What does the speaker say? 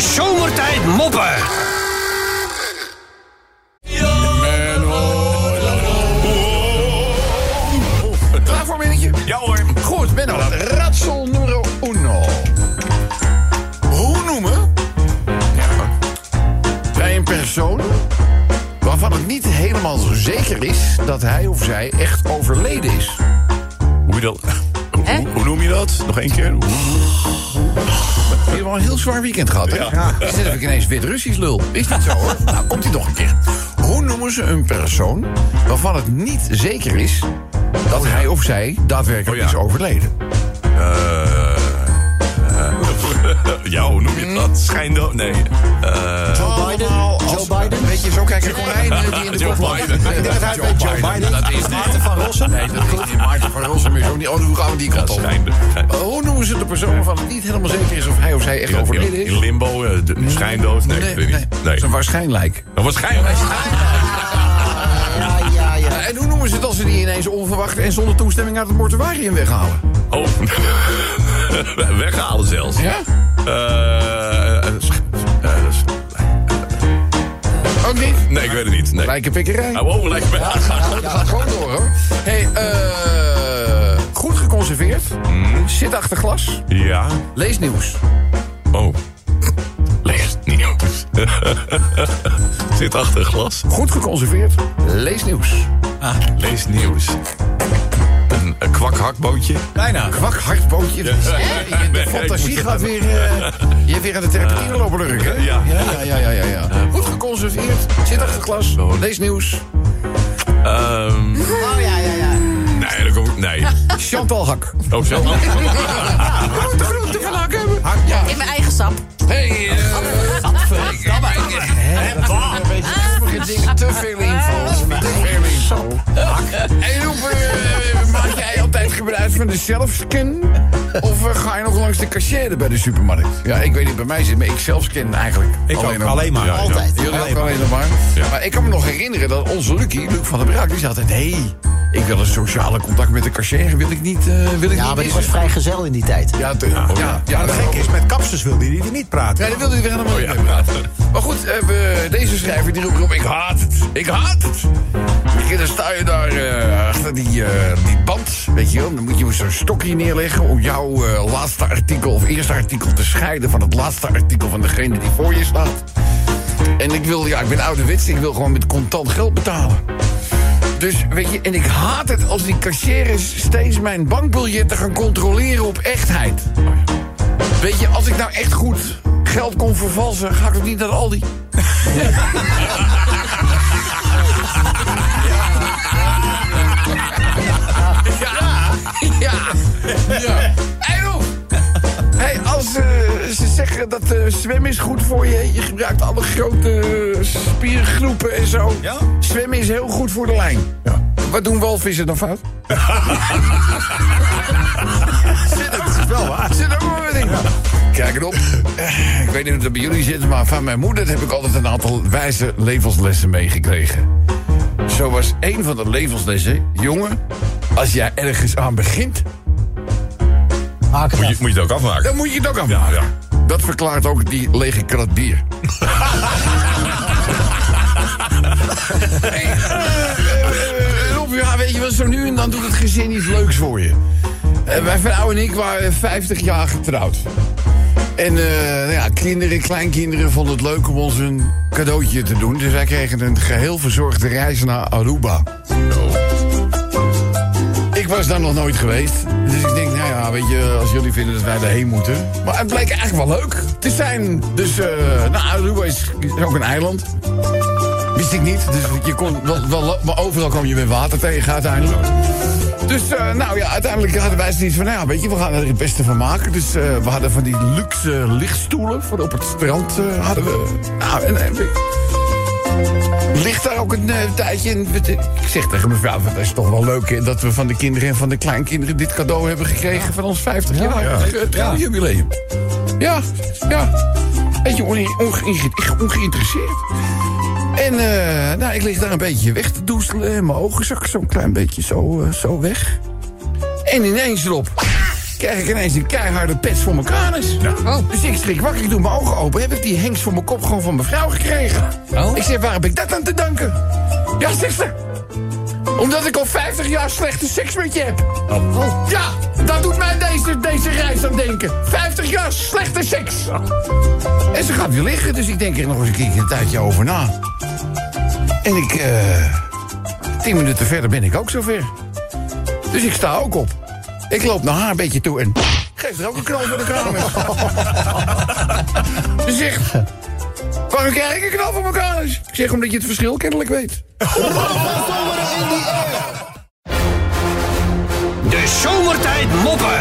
Zomertijd Moppen. Klaar voor een minnetje? Ja hoor. Goed, Benno. Ratsel numero uno. Hoe noemen bij een persoon waarvan het niet helemaal zo zeker is dat hij of zij echt overleden is? Hoe, je dat, hoe, hoe, hoe noem je dat? Nog één keer? Hoe- Je hebt wel een heel zwaar weekend gehad, hè? Ja. Dus dan heb ik ineens Wit-Russisch lul. Is niet zo, hoor. Nou, komt hij nog een keer. Hoe noemen ze een persoon waarvan het niet zeker is... dat hij of zij daadwerkelijk Oh, ja. is overleden? Eh, ja, dat? Nee. Eh, Joe Biden? Joe Biden? Weet je, zo kijken konijnen die in de Joe kop. Biden. Nee, Ik denk dat hij Joe Biden. Dat is Maarten van Rossum. Nee, dat is niet Maarten van Rossum. is ook niet. Oh, hoe gaan we die kant op? Hoe noemen ze de persoon waarvan het niet helemaal zeker is... of hij of zij echt overleden is? in limbo, eh, de, schijndood? Nee, nee, ik weet niet. nee. Nee. Zo waarschijnlijk. Nou, waarschijnlijk. Ja, ja, ja. En hoe noemen ze het als ze die ineens onverwacht... en zonder toestemming uit het mortuarium weghalen? Oh. Weghalen zelfs. Ja? Eh, nee, pikkerij. Oh, wow, lijkt me. Gaat gewoon door, hoor. hey, eh... goed geconserveerd. Zit achter glas. Ja. Lees nieuws. Oh. Lees niet nieuws. Zit achter glas. Goed geconserveerd. Lees nieuws. Ah, lees nieuws. Een, een kwakhakbootje. Bijna. Kwak, hartbootje. Ja. De fantasie gaat weer... eh, je hebt weer aan de terpentine lopen lurken, hè? ja. Ja, ja, ja, ja, ja. Goed geconserveerd. Zit achter glas. Lees nieuws. Ehm Oh ja, ja, ja. nee, dat komt. Nee. Chantal Hak. Oh, zelf. Moet de groente van Hak hebben? Ja. In mijn eigen sap. Hey, eh... Sommige dingen te veel info. Te veel info. Altijd gebruik van de selfscan? Of eh, ga je nog langs de cashier bij de supermarkt? Ja, ik weet niet, bij mij zit maar ik selfscan eigenlijk. Ik ook, nog alleen maar. Ja, ja. Altijd. Jullie Alleen ook alleen nog maar. Ja. Maar ik kan me nog herinneren dat onze Lucky, Luc van der Braak, die zei altijd... hé, hey, ik wil een sociale contact met de cashier, wil ik niet, eh wil ik Ja, niet maar die was missen. vrij gezel in die tijd. Ja, te- ja, ja, ja, Maar het gekke is, met kapsters wilde hij er niet praten. Ja, dat wilde hij weer helemaal Oh, niet mee praten. Maar goed, eh, deze schrijver die roept op, ik haat het. Ik haat het. Je, Dan sta je daar eh, achter die, eh, die band, weet je wel. Dan moet je zo'n stokje neerleggen om jouw eh, laatste artikel of eerste artikel te scheiden van het laatste artikel van degene die voor je staat. En ik wil, ja, ik ben ouderwets, ik wil gewoon met contant geld betalen. Dus weet je, en ik haat het als die cashiers steeds mijn bankbiljetten gaan controleren op echtheid. Weet je, als ik nou echt goed geld kon vervalsen, ga ik ook niet naar Aldi. zeggen dat eh, zwemmen is goed voor je... je gebruikt alle grote spiergroepen en zo... Ja? zwemmen is heel goed voor de lijn. Ja. Wat doen walvissen dan fout? Dat is wel waar. Zit ook wel wat in. Kijk erop. Eh, Ik weet niet of dat bij jullie zit, maar van mijn moeder heb ik altijd een aantal wijze levenslessen meegekregen. Zo was een van de levenslessen, jongen, als jij ergens aan begint, Maak het Moet je, moet je het ook afmaken? dan moet je het ook aan. Ja, ja. Dat verklaart ook die lege krat bier. hey, Rob, ja, weet je wel, zo nu en dan doet het gezin iets leuks voor je. Eh, mijn vrouw en ik waren 50 jaar getrouwd. En eh, nou ja, kinderen, kleinkinderen vonden het leuk om ons een cadeautje te doen. Dus wij kregen een geheel verzorgde reis naar Aruba. Ik was daar nog nooit geweest. Dus ik denk, nou ja, weet je, als jullie vinden dat wij daarheen moeten. Maar het bleek eigenlijk wel leuk te zijn. Dus, eh nou, Aruba is, ook een eiland. Wist ik niet. Dus je kon wel, wel, maar overal kwam je weer water tegen uiteindelijk. Dus, eh, nou ja, uiteindelijk hadden wij zoiets van, nou ja, weet je, we gaan er het beste van maken. Dus eh, we hadden van die luxe lichtstoelen voor op het strand hadden we. Nou, ligt daar ook een eh, tijdje. We- ik zeg tegen mevrouw, dat is toch wel leuk hè, dat we van de kinderen en van de kleinkinderen dit cadeau hebben gekregen van ons 50 jaar ja. eh, trouwjubileum. Ja, ja. Beetje onge- onge- ongeïnteresseerd. En eh, nou, ik lig daar een beetje weg te doezelen. En mijn ogen zakken zo'n klein beetje zo, zo weg. En ineens erop. Krijg ik ineens een keiharde pets voor mijn kanus. Dus ik schrik wakker, ik doe mijn ogen open. Heb ik die hengst voor mijn kop gewoon van mijn vrouw gekregen. Oh. Ik zeg, waar heb ik dat aan te danken? Ja, ze. Omdat ik al 50 jaar slechte seks met je heb. Oh. Ja, dat doet mij deze, deze reis aan denken. 50 jaar slechte seks. En ze gaat weer liggen, dus ik denk er nog eens een keer een tijdje over na. En ik, eh... tien minuten verder ben ik ook zover. Dus ik sta ook op. Ik loop naar haar een beetje toe en geef er ook een knal voor de kamer. Ze zegt... Waarom krijg ik een knal voor mijn kanus? Ik zeg omdat je het verschil kennelijk weet. De zomertijd moppen.